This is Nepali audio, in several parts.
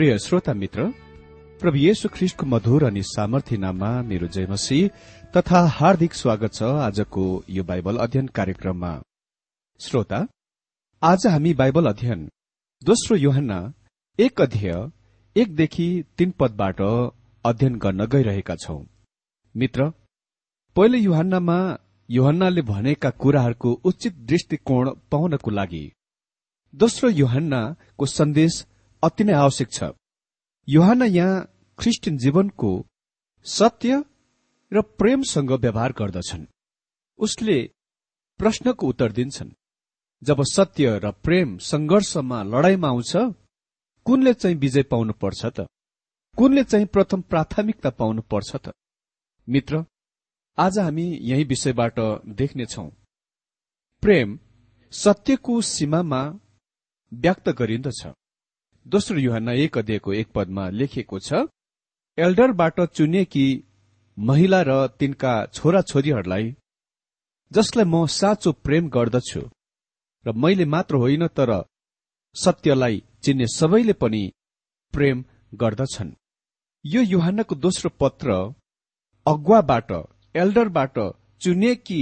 प्रिय श्रोता मित्र प्रभु येशु ख्रिष्टको मधुर अनि सामर्थ्य नाममा मेरो जयमसी तथा हार्दिक स्वागत छ आजको यो बाइबल अध्ययन कार्यक्रममा। श्रोता आज हामी बाइबल अध्ययन दोस्रो योहन्ना एक अध्यय एकदेखि तीन पदबाट अध्ययन गर्न गइरहेका छौं। मित्र पहिलो युहान्नामा योहन्नाले भनेका कुराहरूको उचित दृष्टिकोण पाउनको लागि दोस्रो युहान्नाको सन्देश अति नै आवश्यक छ। युहान यहाँ ख्रिस्टियन जीवनको सत्य र प्रेमसँग व्यवहार गर्दछन्। उसले प्रश्नको उत्तर दिन्छन्। जब सत्य र प्रेम संघर्षमा लडाईँमा आउँछ कुनले चाहिँ विजय पाउनु पर्छ त? कुनले चाहिँ प्रथम प्राथमिकता पाउनु पर्छ त? मित्र आज हामी यही विषयबाट देख्नेछौ। प्रेम सत्यको सीमामा व्यक्त गरिन्दछ। दोस्रो युहन्ना एक अध्ययको एक पदमा लेखिएको छ एल्डरबाट चुनिएकी महिला र तिनका छोरा छोरीहरूलाई जसलाई म साँचो प्रेम गर्दछु र मैले मात्र होइन तर सत्यलाई चिन्ने सबैले पनि प्रेम गर्दछन्। यो युहानको दोस्रो पत्र अगुवाबाट एल्डरबाट चुनिएकी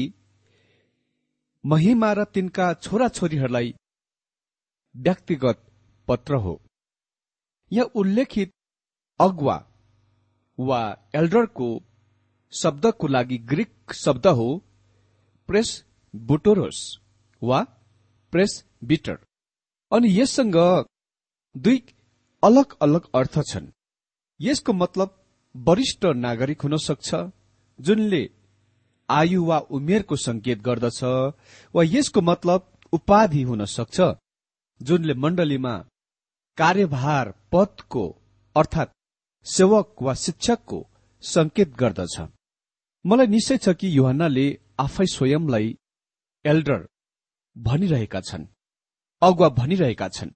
महिमा र तिनका छोराछोरीहरूलाई व्यक्तिगत पत्र हो। यहाँ उल्लेखित अगुवा वा एल्डरको शब्दको लागि ग्रीक शब्द हो प्रेस बुटोरोस वा प्रेस बिटर। अनि यससँग दुई अलग अलग अर्थ छन्। यसको मतलब वरिष्ठ नागरिक हुन सक्छ जुनले आयु वा उमेरको संकेत गर्दछ वा यसको मतलब उपाधि हुन सक्छ जुनले मण्डलीमा कार्यभार पदको अर्थात् सेवक वा शिक्षकको संकेत गर्दछ। मलाई निश्चय छ कि युहन्नाले आफै स्वयंलाई एल्डर भनिरहेका छन् अगुवा भनिरहेका छन्।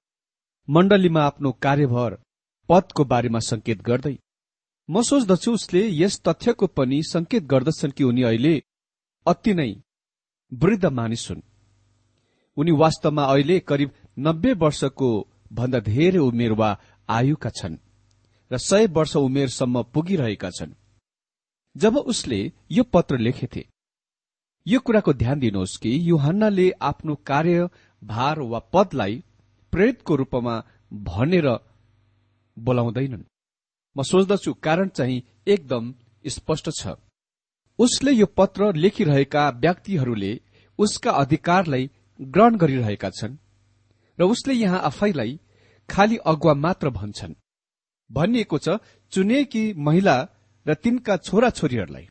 मण्डलीमा आफ्नो कार्यभार पदको बारेमा संकेत गर्दै म सोच्दछु उसले यस तथ्यको पनि संकेत गर्दछन् कि उनी अहिले अति नै वृद्ध मानिस हुन्। उनी वास्तवमा अहिले करिब नब्बे वर्षको भन्दा धेरै उमेर वा आयुका छन् र सय वर्ष उमेरसम्म पुगिरहेका छन्। जब उसले यो पत्र लेखेथे यो कुराको ध्यान दिनुहोस् कि युहन्नाले आफ्नो कार्य भार वा पदलाई प्रेरितको रूपमा भनेर बोलाउँदैनन्। म सोच्दछु कारण चाहिँ एकदम स्पष्ट छ। उसले यो पत्र लेखिरहेका व्यक्तिहरूले उसका अधिकारलाई ग्रहण गरिरहेका छन्। र उसले यहाँ आफैलाई खालि अगुवा मात्र भन्छन्। भनिएको छ चुनिएकी महिला र तिनका छोरा छोरीहरूलाई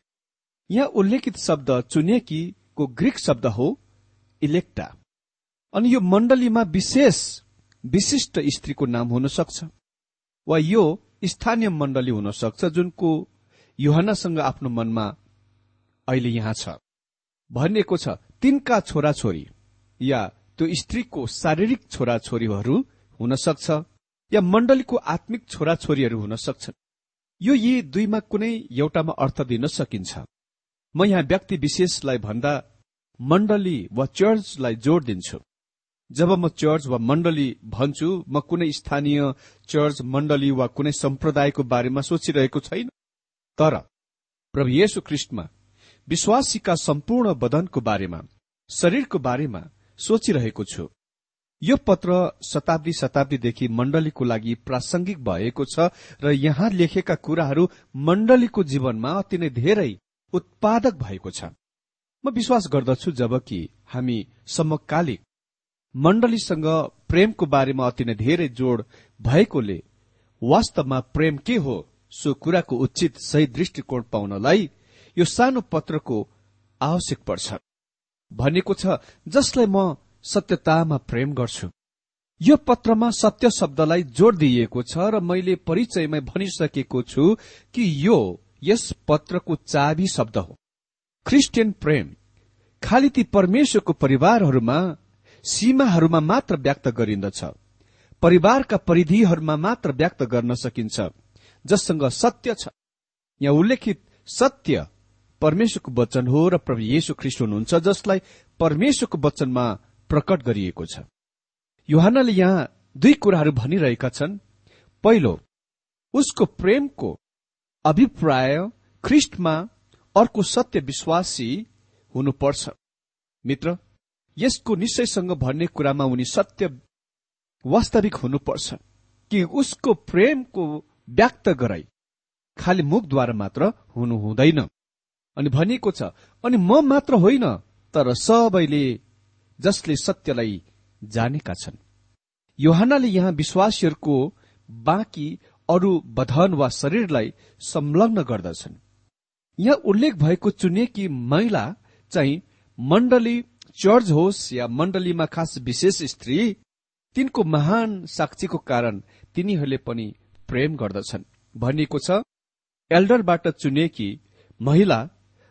यहाँ उल्लेखित शब्द चुनिएकीको ग्रीक शब्द हो इलेक्टा। अनि यो मण्डलीमा विशेष विशिष्ट स्त्रीको नाम हुन सक्छ वा यो स्थानीय मण्डली हुन सक्छ जुनको युहनासँग आफ्नो मनमा अहिले यहाँ छ। भनिएको छ तिनका छोराछोरी या त्यो स्त्रीको शारीरिक छोराछोरीहरू हुन सक्छ या मण्डलीको आत्मिक छोराछोरीहरू हुन सक्छन्। यो यी दुईमा कुनै एउटामा अर्थ दिन सकिन्छ। म यहाँ व्यक्ति विशेषलाई भन्दा मण्डली वा चर्चलाई जोड दिन्छु। जब म चर्च वा मण्डली भन्छु म कुनै स्थानीय चर्च मण्डली वा कुनै सम्प्रदायको बारेमा सोचिरहेको छैन। तर प्रभु येशु ख्रिष्टमा विश्वासीका सम्पूर्ण बदनको बारेमा शरीरको बारेमा सोचिरहेको छु। यो पत्र शताब्दी शताब्दीदेखि मण्डलीको लागि प्रासंगिक भएको छ र यहाँ लेखेका कुराहरू मण्डलीको जीवनमा अति नै धेरै उत्पादक भएको छ। म विश्वास गर्दछु जबकि हामी समकालिक मण्डलीसँग प्रेमको बारेमा अति नै धेरै जोड भएकोले वास्तवमा प्रेम के हो सो कुराको उचित सही दृष्टिकोण पाउनलाई यो सानो पत्रको आवश्यक पर्छ। भनेको छ जसलाई म सत्यतामा प्रेम गर्छु। यो पत्रमा सत्य शब्दलाई जोड़ दिइएको छ र मैले परिचयमा भनिसकेको छु कि यो यस पत्रको चाबी शब्द हो। क्रिस्चियन प्रेम खालि ती परमेश्वरको परिवारहरूमा सीमाहरूमा मात्र व्यक्त गरिन्दछ। परिवारका परिधिहरूमा मात्र व्यक्त गर्न सकिन्छ जससँग सत्य छ। यहाँ उल्लेखित सत्य परमेश्वरको वचन हो र प्रभु येशु ख्रिस्ट हुनुहुन्छ जसलाई परमेश्वरको वचनमा प्रकट गरिएको छ। युहानले यहाँ दुई कुराहरू भनिरहेका छन्। पहिलो उसको प्रेमको अभिप्राय ख्रिस्टमा अर्को सत्य विश्वासी हुनुपर्छ। मित्र यसको निश्चयसँग भन्ने कुरामा उनी सत्य वास्तविक हुनुपर्छ कि उसको प्रेमको व्यक्त गराई खालि मुखद्वारा मात्र हुनु हुँदैन। अनि भनिएको छ अनि म मात्र होइन तर सबैले जसले सत्यलाई जानेका छन्। योहानाले यहाँ विश्वासीहरूको बाँकी अरू बधन वा शरीरलाई संलग्न गर्दछन्। यहाँ उल्लेख भएको चुनिएकी महिला चाहिँ मण्डली चर्च होस् या मण्डलीमा खास विशेष स्त्री तिनको महान साक्षीको कारण तिनीहरूले पनि प्रेम गर्दछन्। भनिएको छ एल्डरबाट चुनिएकी महिला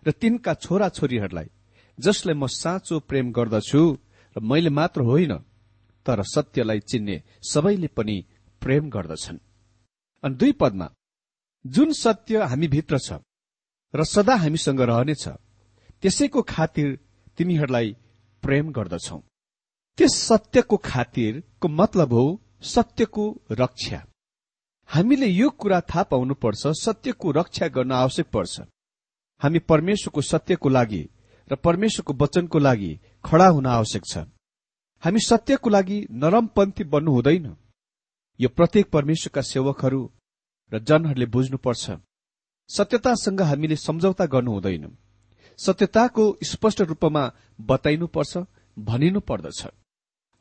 र तिनका छोरा छोरीहरूलाई जसलाई म साँचो प्रेम गर्दछु र मैले मात्र होइन तर सत्यलाई चिन्ने सबैले पनि प्रेम गर्दछन्। अनि दुई पदमा जुन सत्य हामीभित्र छ र सदा हामीसँग रहनेछ त्यसैको खातिर तिमीहरूलाई प्रेम गर्दछौ। त्यस सत्यको खातिरको मतलब हो सत्यको रक्षा। हामीले यो कुरा थाहा पाउनुपर्छ सत्यको रक्षा गर्न आवश्यक पर्छ। हामी परमेश्वरको सत्यको लागि र परमेश्वरको वचनको लागि खड़ा हुन आवश्यक छ। हामी सत्यको लागि नरमपन्थी बन्नु हुँदैन। यो प्रत्येक परमेश्वरका सेवकहरू र जनहरूले बुझ्नुपर्छ। सत्यतासँग हामीले सम्झौता गर्नु हुँदैन। सत्यताको स्पष्ट रूपमा बताइनुपर्छ भनिनु पर्दछ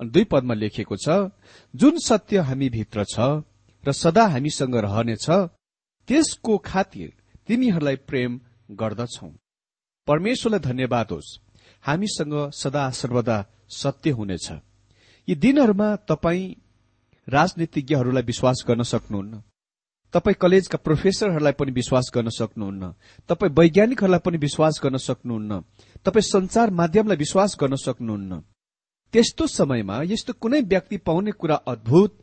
दुई पदमा लेखिएको छ जुन सत्य हामी भित्र छ र सदा हामीसँग रहनेछ त्यसको खातिर तिनीहरूलाई प्रेम गर्दछौ। परमेश्वरलाई धन्यवाद होस्। हामीसँग सदा सर्वदा सत्य हुनेछ। यी दिनहरूमा तपाईँ राजनीतिज्ञहरूलाई विश्वास गर्न सक्नुहुन्न। तपाईँ कलेजका प्रोफेसरहरूलाई पनि विश्वास गर्न सक्नुहुन्न। तपाईँ वैज्ञानिकहरूलाई पनि विश्वास गर्न सक्नुहुन्न। तपाईँ संचार माध्यमलाई विश्वास गर्न सक्नुहुन्न। त्यस्तो समयमा यस्तो कुनै व्यक्ति पाउने कुरा अद्भुत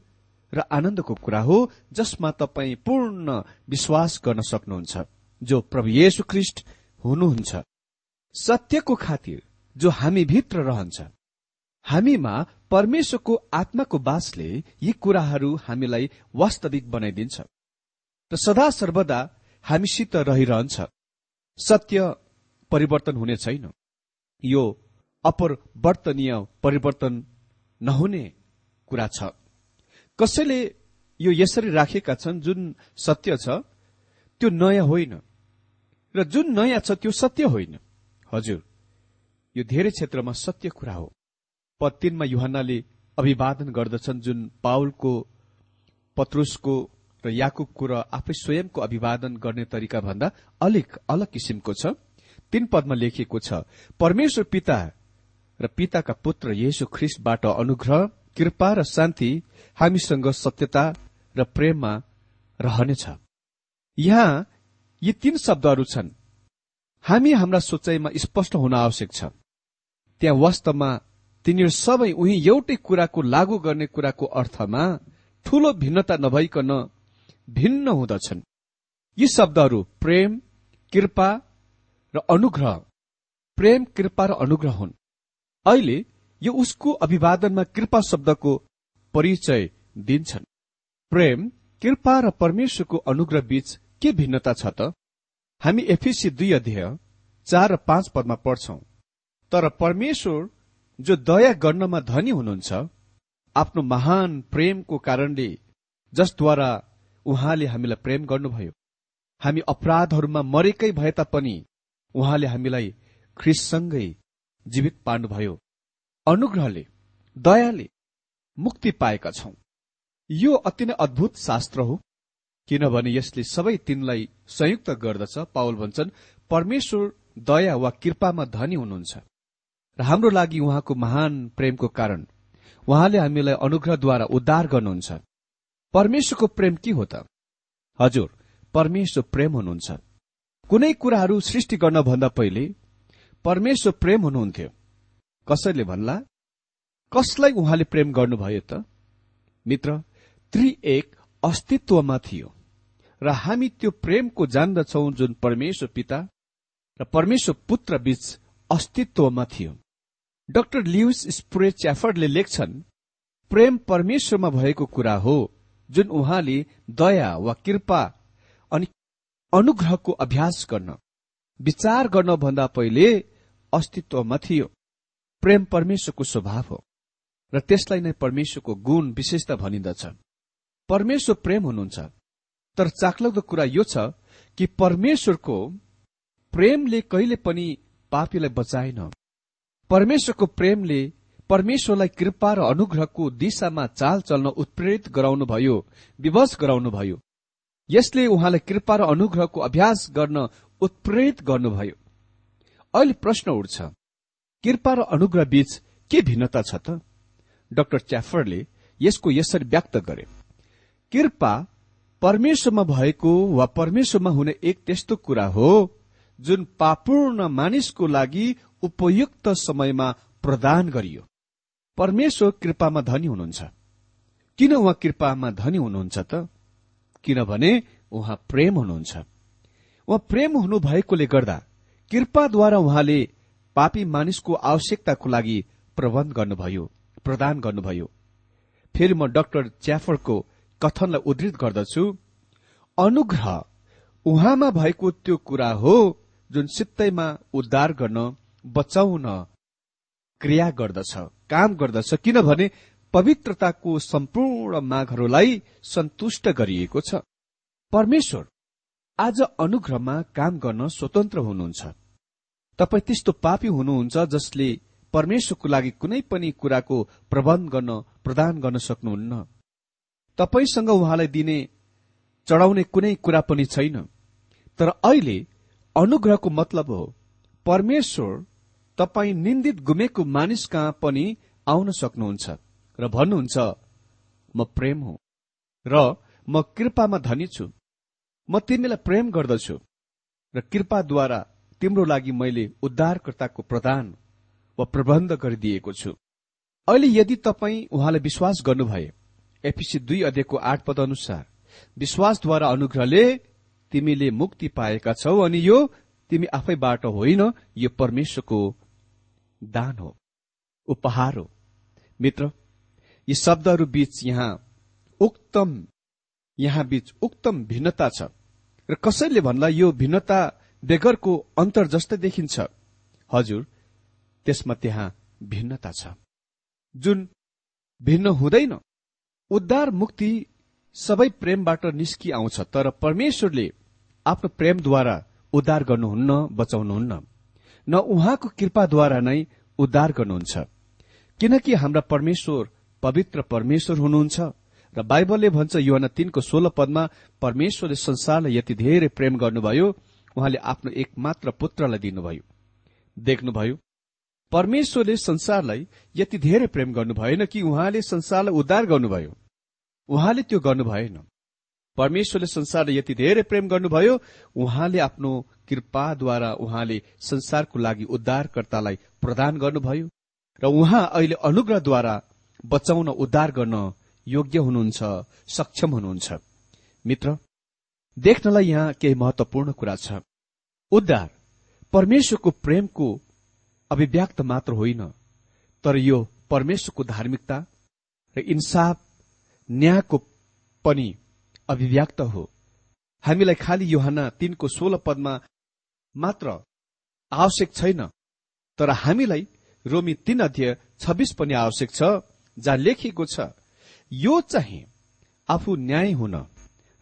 र आनन्दको कुरा हो जसमा तपाईँ पूर्ण विश्वास गर्न सक्नुहुन्छ। जो प्रभु येशु ख्रिष्ट हुनुहुन्छ। सत्यको खातिर जो हामी भित्र रहन्छ। हामीमा परमेश्वरको आत्माको बासले यी कुराहरू हामीलाई वास्तविक बनाइदिन्छ। र सदा सर्वदा हामीसित रहिरहन्छ। सत्य परिवर्तन हुने छैन। यो अपरिवर्तनीय परिवर्तन नहुने कुरा छ। कसैले यो यसरी राखेका छन् जुन सत्य छ त्यो नयाँ होइन। र जुन नयाँ छ त्यो सत्य होइन। हजुर यो धेरै क्षेत्रमा सत्य कुरा हो। पद तीनमा युहन्नाले अभिवादन गर्दछन् जुन पाउलको पत्रुसको र याकुबको र आफै स्वयंको अभिवादन गर्ने तरिका भन्दा अलिक अलग किसिमको छ। तीन पदमा लेखिएको छ परमेश्वर पिता र पिताका पुत्र येशु ख्रिस्टबाट अनुग्रह कृपा र शान्ति हामीसँग सत्यता र प्रेममा रहनेछ। यहाँ यी तीन शब्दहरू छन्। हामी हाम्रा सोचाइमा स्पष्ट हुन आवश्यक छ। त्यहाँ वास्तवमा तिनीहरू सबै उही एउटै कुराको लागू गर्ने कुराको अर्थमा ठूलो भिन्नता नभइकन भिन्न हुँदछन्। यी शब्दहरू प्रेम कृपा र अनुग्रह। प्रेम कृपा र अनुग्रह हुन्। अहिले यो उसको अभिवादनमा कृपा शब्दको परिचय दिन्छन्। प्रेम कृपा र परमेश्वरको अनुग्रह बीच के भिन्नता छ त? हामी एफिसी दुई अध्यय चार र पाँच पदमा पढ्छौं। तर परमेश्वर जो दया गर्नमा धनी हुनुहुन्छ आफ्नो महान प्रेमको कारणले जसद्वारा उहाँले हामीलाई प्रेम गर्नुभयो। हामी अपराधहरूमा मरेकै भए तापनि उहाँले हामीलाई ख्रिससँगै जीवित पार्नुभयो। अनुग्रहले दयाले मुक्ति पाएका छौं। यो अति नै अद्भुत शास्त्र हो। किनभने यसले सबै तिनलाई संयुक्त गर्दछ। पावल भन्छन् परमेश्वर दया वा कृपामा धनी हुनुहुन्छ। र हाम्रो लागि उहाँको महान प्रेमको कारण। उहाँले हामीलाई अनुग्रहद्वारा उद्धार गर्नुहुन्छ। परमेश्वरको प्रेम के हो त? हजुर परमेश्वर प्रेम हुनुहुन्छ। कुनै कुराहरू सृष्टि गर्न भन्दा पहिले परमेश्वर प्रेम हुनुहुन्थ्यो। कसैले भन्ला कसलाई उहाँले प्रेम गर्नुभयो त? मित्र त्रि एक अस्तित्वमा थियो। र हामी त्यो प्रेमको जान्दछौ जुन परमेश्वर पिता र परमेश्वर पुत्र बीच अस्तित्वमा थियो। डाक्टर लिउस स्प्रे च्याफर्डले लेख्छन् प्रेम परमेश्वरमा भएको कुरा हो जुन उहाँले दया वा कृपा अनि अनुग्रहको अभ्यास गर्न विचार गर्न भन्दा पहिले अस्तित्वमा थियो। प्रेम परमेश्वरको स्वभाव हो र त्यसलाई नै परमेश्वरको गुण विशेषता भनिन्दछ। परमेश्वर प्रेम हुनुहुन्छ। तर चाक्लाउदो कुरा यो छ कि परमेश्वरको प्रेमले कहिले पनि पापीलाई बचाएन। परमेश्वरको प्रेमले परमेश्वरलाई कृपा र अनुग्रहको दिशामा चाल चल्न उत्प्रेरित गराउनुभयो विवश गराउनुभयो। यसले उहाँलाई कृपा र अनुग्रहको अभ्यास गर्न उत्प्रेरित गर्नुभयो। अहिले प्रश्न उठ्छ कृपा र अनुग्रह बीच के भिन्नता छ त? डाक्टर च्याफरले यसको यसरी व्यक्त गरे। कृपा परमेश्वरमा भएको वा परमेश्वरमा हुने एक त्यस्तो कुरा हो जुन पापूर्ण मानिसको लागि उपयुक्त समयमा प्रदान गरियो। परमेश्वर कृपामा धनी हुनुहुन्छ। किन उहाँ कृपामा धनी हुनुहुन्छ त? किनभने उहाँ प्रेम हुनुहुन्छ। उहाँ प्रेम हुनु भएकोले गर्दा कृपाद्वारा उहाँले पापी मानिसको आवश्यकताको लागि प्रबन्ध गर्नुभयो प्रदान गर्नुभयो। फेरि म डाक्टर च्याफरको कथनलाई उद्धृत गर्दछु। अनुग्रह उहाँमा भएको त्यो कुरा हो जुन सित्तैमा उद्धार गर्न बचाउन क्रिया गर्दछ काम गर्दछ। किनभने पवित्रताको सम्पूर्ण मागहरूलाई सन्तुष्ट गरिएको छ। परमेश्वर आज अनुग्रहमा काम गर्न स्वतन्त्र हुनुहुन्छ। तपाईँ त्यस्तो पापी हुनुहुन्छ जसले परमेश्वरको लागि कुनै पनि कुराको प्रबन्ध गर्न प्रदान गर्न सक्नुहुन्न। तपाईँसँग उहाँलाई दिने चढाउने कुनै कुरा पनि छैन। तर अहिले अनुग्रहको मतलब हो परमेश्वर तपाईँ निन्दित गुमेको मानिस कहाँ पनि आउन सक्नुहुन्छ र भन्नुहुन्छ म प्रेम हुँ र म कृपामा धनी छु। म तिमीलाई प्रेम गर्दछु र कृपाद्वारा तिम्रो लागि मैले उद्धारकर्ताको प्रदान वा प्रबन्ध गरिदिएको छु। अहिले यदि तपाईँ उहाँलाई विश्वास गर्नुभए एफिसी दुई अध्ययको आठ पद अनुसार विश्वासद्वारा अनुग्रहले तिमीले मुक्ति पाएका छौ अनि यो तिमी आफैबाट होइन यो परमेश्वरको दान हो। उपहार हो। मित्र यी शब्दहरू बीच यहाँ उक्तम यहाँ बीच उक्तम भिन्नता छ। र कसैले भन्दा यो भिन्नता बेगरको अन्तर जस्तै देखिन्छ। हजुर त्यसमा त्यहाँ भिन्नता छ। जुन भिन्न हुँदैन उद्धार मुक्ति सबै प्रेमबाट निस्कि आउँछ तर परमेश्वरले आफ्नो प्रेमद्वारा उद्धार गर्नुहुन्न बचाउनुहुन्न। न उहाँको कृपाद्वारा नै उद्धार गर्नुहुन्छ। किनकि हाम्रा परमेश्वर पवित्र परमेश्वर हुनुहुन्छ र बाइबलले भन्छ युवा तीनको सोह्र पदमा परमेश्वरले संसारलाई यति धेरै प्रेम गर्नुभयो उहाँले आफ्नो एकमात्र पुत्रलाई दिनुभयो। देख्नुभयो परमेश्वरले संसारलाई यति धेरै प्रेम गर्नु भएन कि उहाँले संसारलाई उद्धार गर्नुभयो। उहाँले त्यो गर्नु भएन। परमेश्वरले संसारलाई यति धेरै प्रेम गर्नुभयो उहाँले आफ्नो कृपाद्वारा उहाँले संसारको लागि उद्धारकर्तालाई प्रदान गर्नुभयो र उहाँ अहिले अनुग्रहद्वारा बचाउन उद्धार गर्न योग्य हुनुहुन्छ सक्षम हुनुहुन्छ। मित्र देख्नलाई यहाँ केही महत्वपूर्ण कुरा छ। उद्धार परमेश्वरको प्रेमको अभिव्यक्त मात्र होइन तर यो परमेश्वरको धार्मिकता र इन्साफ न्यायको पनि अभिव्यक्त हो। हामीलाई खालि योहना तीनको सोह्र पदमा मात्र आवश्यक छैन तर हामीलाई रोमी तीन अध्यय छब्बीस पनि आवश्यक छ जहाँ लेखिएको छ यो चाहिँ आफू न्याय हुन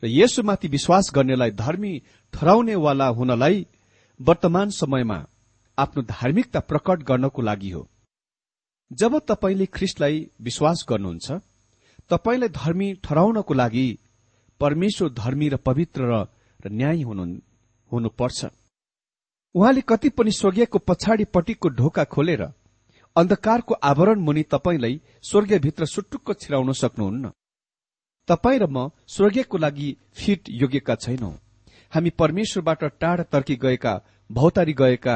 र यसुमाथि विश्वास गर्नेलाई धर्मी ठहराउनेवाला हुनलाई वर्तमान समयमा आफ्नो धार्मिकता प्रकट गर्नको लागि हो। जब तपाईँले ख्रिस्टलाई विश्वास गर्नुहुन्छ तपाईँलाई धर्मी ठहराउनको लागि परमेश्वर धर्मी र पवित्र र न्याय हुनुपर्छ। उहाँले कति पनि स्वर्गीयको पछाडिपट्टिको ढोका खोलेर अन्धकारको आवरण मुनि तपाईँलाई स्वर्गीयभित्र सुटुक्क छिराउन सक्नुहुन्न। तपाईँ र म स्वर्गीयको लागि फिट योग्यका छैनौ। हामी परमेश्वरबाट टाढा तर्की गएका भौतारी गएका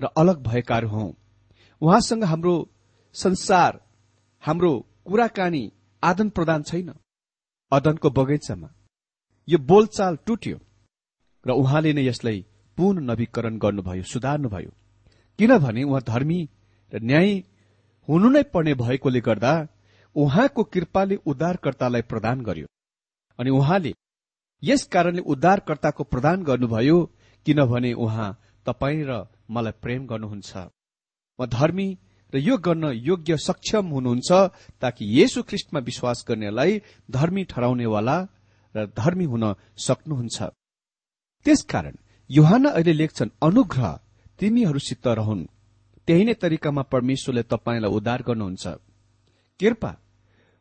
र अलग भएकाहरू हौ। उहाँसँग हाम्रो संसार हाम्रो कुराकानी आदान प्रदान छैन। अदनको बगैँचामा यो बोलचाल टुट्यो र उहाँले नै यसलाई पुनः नवीकरण गर्नुभयो सुधार्नुभयो। किनभने उहाँ धर्मी र न्याय हुनु नै पर्ने भएकोले गर्दा उहाँको कृपाले उद्धारकर्तालाई प्रदान गर्यो। अनि उहाँले यस कारणले उद्धारकर्ताको प्रदान गर्नुभयो किनभने उहाँ तपाईँ र मलाई प्रेम गर्नुहुन्छ। म धर्मी र यो गर्न योग्य सक्षम हुनुहुन्छ ताकि येशु ख्रिस्टमा विश्वास गर्नेलाई धर्मी ठहराउनेवाला र धर्मी हुन सक्नुहुन्छ। त्यसकारण युहान अहिले लेख्छन् अनुग्रह तिमीहरूसित रहन्। त्यही नै तरिकामा परमेश्वरले तपाईँलाई उद्धार गर्नुहुन्छ। कृपा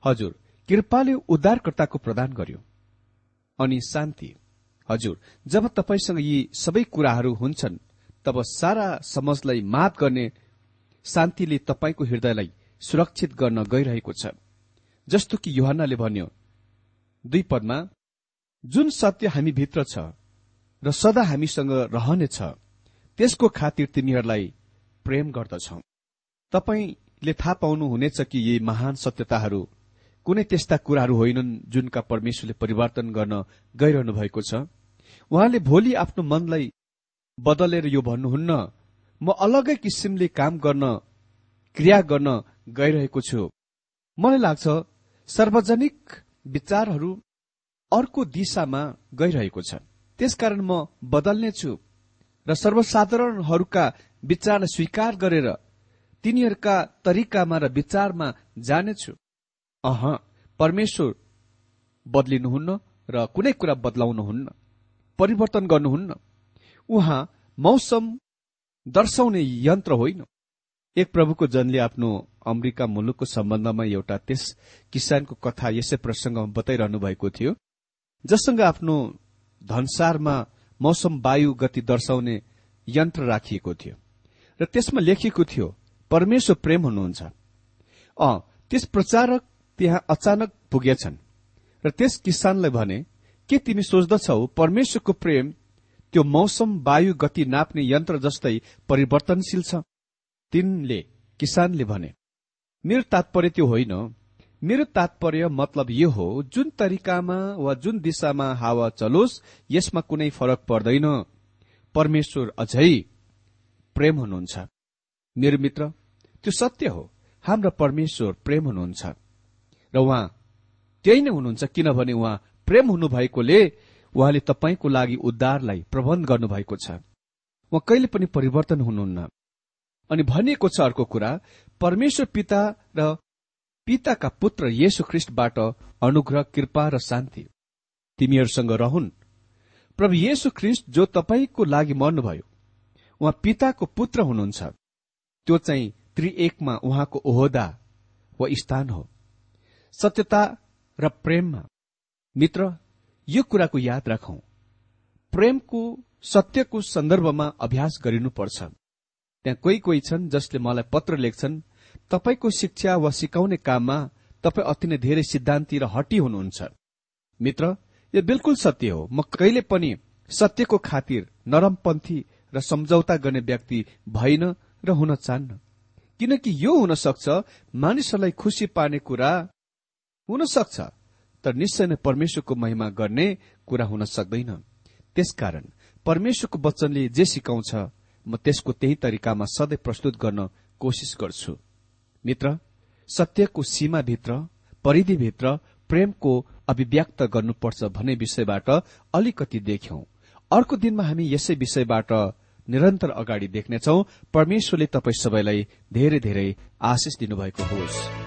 हजुर कृपाले उद्धारकर्ताको प्रदान गर्यो। अनि शान्ति हजुर जब तपाईँसँग यी सबै कुराहरू हुन्छन् तब सारा समाजलाई मात गर्ने शान्तिले तपाईँको हृदयलाई सुरक्षित गर्न गइरहेको छ। जस्तो कि युहानले भन्यो दुई पदमा जुन सत्य हामी भित्र छ र सदा हामीसँग रहनेछ त्यसको खातिर तिनीहरूलाई प्रेम गर्दछौ। तपाईँले थाहा पाउनुहुनेछ कि यी महान सत्यताहरू कुनै त्यस्ता कुराहरू होइनन् जुनका परमेश्वरले परिवर्तन गर्न गइरहनु भएको छ। उहाँले भोलि आफ्नो मनलाई बदलेर यो भन्नुहुन्न म अलगै किसिमले काम गर्न क्रिया गर्न गइरहेको छु। मलाई लाग्छ सार्वजनिक विचारहरू अर्को दिशामा गइरहेको छ त्यसकारण म बदल्नेछु र सर्वसाधारणहरूका विचारलाई स्वीकार गरेर तिनीहरूका तरिकामा र विचारमा जानेछु अह परमेश्वर बदलिनुहुन्न र कुनै कुरा बदलाउनुहुन्न परिवर्तन गर्नुहुन्न। उहाँ मौसम दर्शाउने यन्त्र होइन। एक प्रभुको जनले आफ्नो अमेरिका मुलुकको सम्बन्धमा एउटा त्यस किसानको कथा यसै प्रसंगमा बताइरहनु भएको थियो जससँग आफ्नो धनसारमा मौसम वायु गति दर्शाउने यन्त्र राखिएको थियो। र त्यसमा लेखिएको थियो परमेश्वर प्रेम हुनुहुन्छ। अ त्यस प्रचारक त्यहाँ अचानक पुगेछन्। र त्यस किसानलाई भने के तिमी सोच्दछौ परमेश्वरको प्रेम त्यो मौसम वायु गति नाप्ने यन्त्र जस्तै परिवर्तनशील छ। तिनले किसानले भने मेरो तात्पर्य त्यो होइन। मेरो तात्पर्य मतलब यो हो जुन तरिकामा वा जुन दिशामा हावा चलोस् यसमा कुनै फरक पर्दैन। परमेश्वर अझै प्रेम हुनुहुन्छ। मेरो मित्र त्यो सत्य हो। हाम्रो परमेश्वर प्रेम हुनुहुन्छ। र उहाँ त्यही नै हुनुहुन्छ किनभने उहाँ प्रेम हुनुभएकोले उहाँले तपाईँको लागि उद्धारलाई प्रबन्ध गर्नुभएको छ। उहाँ कहिले पनि परिवर्तन हुनुहुन्न। अनि भनिएको छ अर्को कुरा परमेश्वर पिता र पिताका पुत्र येशु ख्रिष्टबाट अनुग्रह कृपा र शान्ति। तिमीहरूसँग रहन्। प्रभु येशु ख्रिष्ट जो तपाईँको लागि मर्नुभयो उहाँ पिताको पुत्र हुनुहुन्छ। त्यो चाहिँ त्रिएकमा उहाँको ओहदा वा स्थान हो। सत्यता र प्रेममा। मित्र यो कुराको याद राखौं। प्रेमको सत्यको सन्दर्भमा अभ्यास गरिनुपर्छ। त्यहाँ कोही कोही छन् जसले मलाई पत्र लेख्छन् तपाईँको शिक्षा वा सिकाउने काममा तपाईँ अति नै धेरै सिद्धान्ती र हटी हुनुहुन्छ। मित्र यो बिल्कुल सत्य हो। म कहिले पनि सत्यको खातिर नरमपन्थी र सम्झौता गर्ने व्यक्ति भइन र हुन चाहन्न। किनकि यो हुन सक्छ मानिसहरूलाई खुसी पार्ने कुरा हुन सक्छ तर निश्चय नै परमेश्वरको महिमा गर्ने कुरा हुन सक्दैन। त्यसकारण परमेश्वरको वचनले जे सिकाउँछ म त्यसको त्यही तरिकामा सधैँ प्रस्तुत गर्न कोसिस गर्छु। मित्र सत्यको सीमाभित्र परिधिभित्र प्रेमको अभिव्यक्त गर्नुपर्छ भन्ने विषयबाट अलिकति देख्यौं। अर्को दिनमा हामी यसै विषयबाट निरन्तर अगाडि देख्नेछौ। परमेश्वरले तपाईँ सबैलाई धेरै धेरै आशिष दिनुभएको होस्।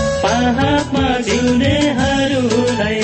पाहाडमा जिउनेहरूलाई।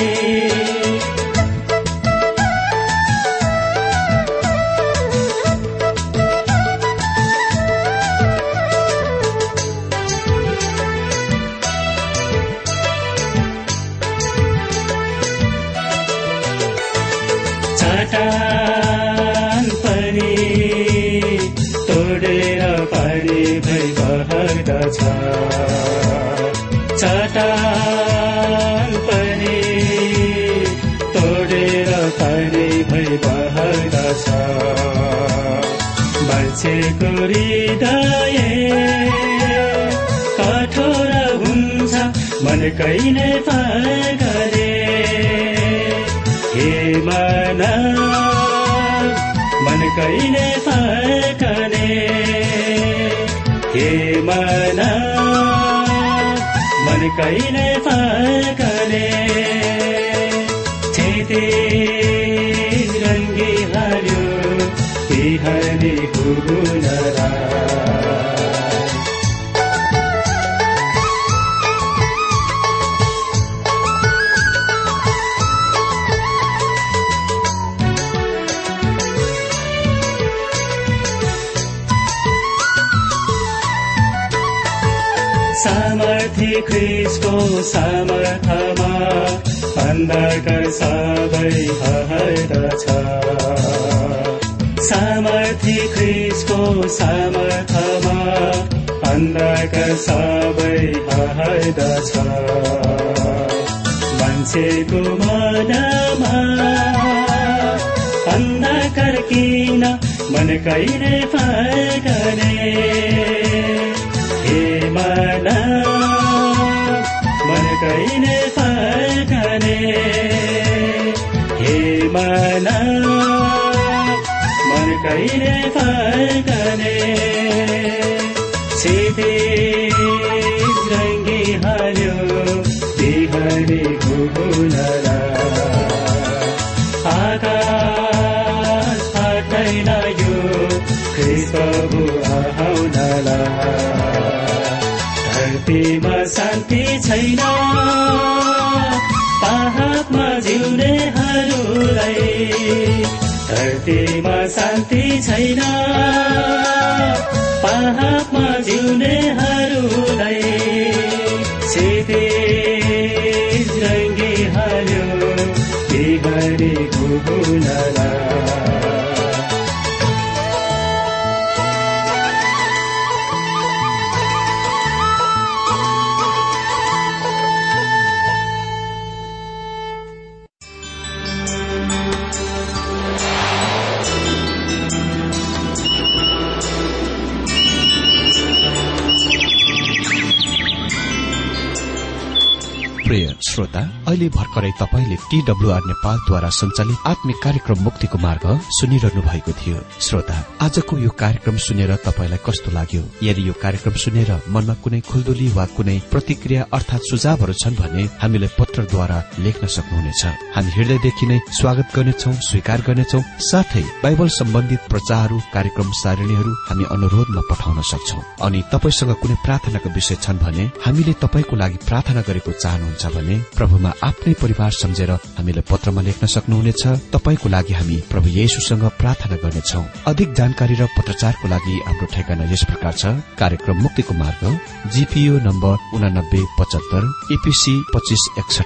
मान्छेको हृदय कठोर हुन्छ मन कहिले फर्कने हे मन मन कहिले फर्कने हे मन मन कहिले फर्कने छेते रङ्गी हुनरा सामर्थी ख्रिसको सामर्थमा अन्धकार सामर्थी ख्रिसको सामर्थमा अन्धकार सबै हर्दछ। मान्छेको मनमा अन्धकार किन मन कहिले फर्कने? हे मन मन कहिले फर्कने? हे मन कहिले फर्कने सिधे रङ्गी हाल्यो प्रभु आउनला धरतीमा शान्ति छैन पाहाडमा जिउनेहरूलाई धरतीमा शान्ति छैन। पाहाडमा जिउनेहरूलाई भर्खरै तपाईँले टीडब्ल्यूआर नेपालद्वारा संचालित आत्मिक कार्यक्रम मुक्तिको मार्ग सुनिरहनु भएको थियो। श्रोता आजको यो कार्यक्रम सुनेर तपाईँलाई कस्तो लाग्यो? यदि यो कार्यक्रम सुनेर मनमा कुनै खुल्दुली वा कुनै प्रतिक्रिया अर्थात सुझावहरू छन् भने हामीलाई पत्रद्वारा लेख्न सक्नुहुनेछ। हामी हृदयदेखि नै स्वागत गर्नेछौ स्वीकार गर्नेछौ साथै बाइबल सम्बन्धित प्रचारहरू कार्यक्रम सारणीहरू हामी अनुरोधमा पठाउन सक्छौ। अनि तपाईँसँग कुनै प्रार्थनाको विषय छन् भने हामीले तपाईँको लागि प्रार्थना गरेको चाहनुहुन्छ भने प्रभुमा आफ्नै परिवार सम्झेर हामीलाई पत्रमा लेख्न सक्नुहुनेछ। तपाईँको लागि हामी प्रभु येशुसँग प्रार्थना गर्नेछौ। अधिक जानकारी र पत्रचारको लागि हाम्रो ठेगाना यस प्रकार छ। कार्यक्रम मुक्तिको मार्ग जीपीओ नम्बर उनानब्बे पचहत्तर एपीसी पच्चिस एकसठी